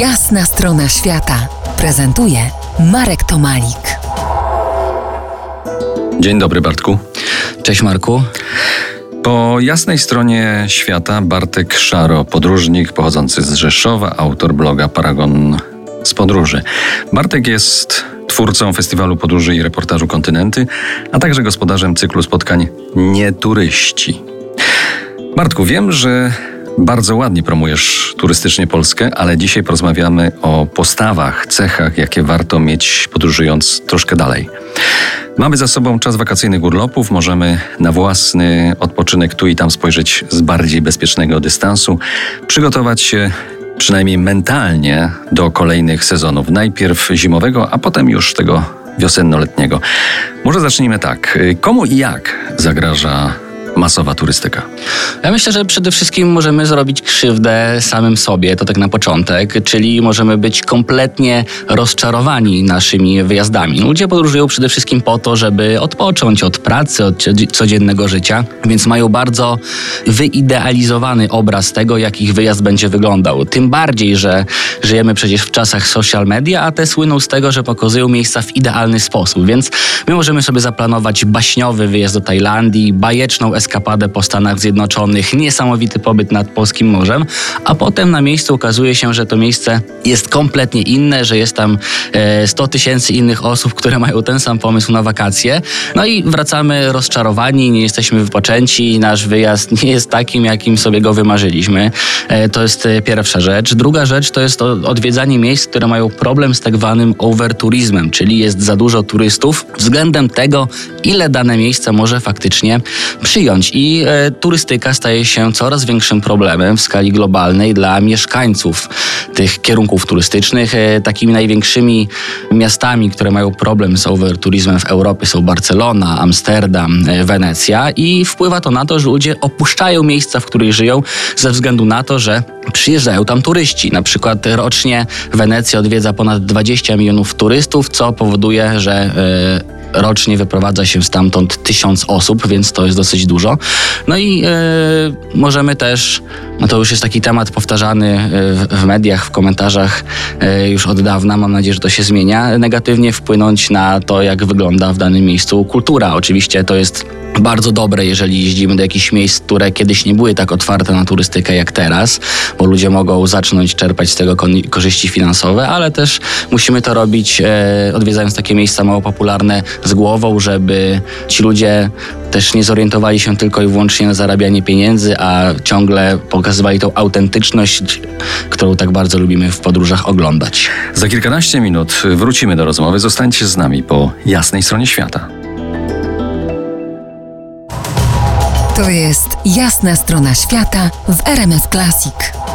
Jasna strona świata prezentuje Marek Tomalik. Dzień dobry, Bartku. Cześć, Marku. Po jasnej stronie świata Bartek Szaro, podróżnik pochodzący z Rzeszowa, autor bloga Paragon z podróży. Bartek jest twórcą festiwalu podróży i reportażu Kontynenty, a także gospodarzem cyklu spotkań Nieturyści. Bartku, wiem, że bardzo ładnie promujesz turystycznie Polskę, ale dzisiaj porozmawiamy o postawach, cechach, jakie warto mieć podróżując troszkę dalej. Mamy za sobą czas wakacyjnych urlopów, możemy na własny odpoczynek tu i tam spojrzeć z bardziej bezpiecznego dystansu, przygotować się przynajmniej mentalnie do kolejnych sezonów. Najpierw zimowego, a potem już tego wiosenno-letniego. Może zacznijmy tak. Komu i jak zagraża masowa turystyka? Ja myślę, że przede wszystkim możemy zrobić krzywdę samym sobie, to tak na początek, czyli możemy być kompletnie rozczarowani naszymi wyjazdami. Ludzie podróżują przede wszystkim po to, żeby odpocząć od pracy, od codziennego życia, więc mają bardzo wyidealizowany obraz tego, jak ich wyjazd będzie wyglądał. Tym bardziej, że żyjemy przecież w czasach social media, a te słyną z tego, że pokazują miejsca w idealny sposób, więc my możemy sobie zaplanować baśniowy wyjazd do Tajlandii, bajeczną eskapadę po Stanach Zjednoczonych, niesamowity pobyt nad Polskim Morzem, a potem na miejscu okazuje się, że to miejsce jest kompletnie inne, że jest tam 100 e, tysięcy innych osób, które mają ten sam pomysł na wakacje. No i wracamy rozczarowani, nie jesteśmy wypoczęci, nasz wyjazd nie jest takim, jakim sobie go wymarzyliśmy. E, to jest e, pierwsza rzecz. Druga rzecz to jest odwiedzanie miejsc, które mają problem z tak zwanym overturizmem, czyli jest za dużo turystów względem tego, ile dane miejsce może faktycznie przyjąć i e, turystyka staje się coraz większym problemem w skali globalnej dla mieszkańców tych kierunków turystycznych. E, takimi największymi miastami, które mają problem z overturizmem w Europie są Barcelona, Amsterdam, e, Wenecja i wpływa to na to, że ludzie opuszczają miejsca, w których żyją ze względu na to, że przyjeżdżają tam turyści. Na przykład rocznie Wenecja odwiedza ponad 20 milionów turystów, co powoduje, że rocznie wyprowadza się stamtąd tysiąc osób, więc to jest dosyć dużo. No i e, możemy też, no to już jest taki temat powtarzany e, w, w mediach, w komentarzach e, już od dawna, mam nadzieję, że to się zmienia, negatywnie wpłynąć na to, jak wygląda w danym miejscu kultura. Oczywiście to jest bardzo dobre, jeżeli jeździmy do jakichś miejsc, które kiedyś nie były tak otwarte na turystykę jak teraz, bo ludzie mogą zacząć czerpać z tego korzyści finansowe, ale też musimy to robić e, odwiedzając takie miejsca mało popularne z głową, żeby ci ludzie też nie zorientowali się tylko i wyłącznie na zarabianie pieniędzy, a ciągle pokazywali tą autentyczność, którą tak bardzo lubimy w podróżach oglądać. Za kilkanaście minut wrócimy do rozmowy. Zostańcie z nami po jasnej stronie świata. To jest jasna strona świata w RMS Classic.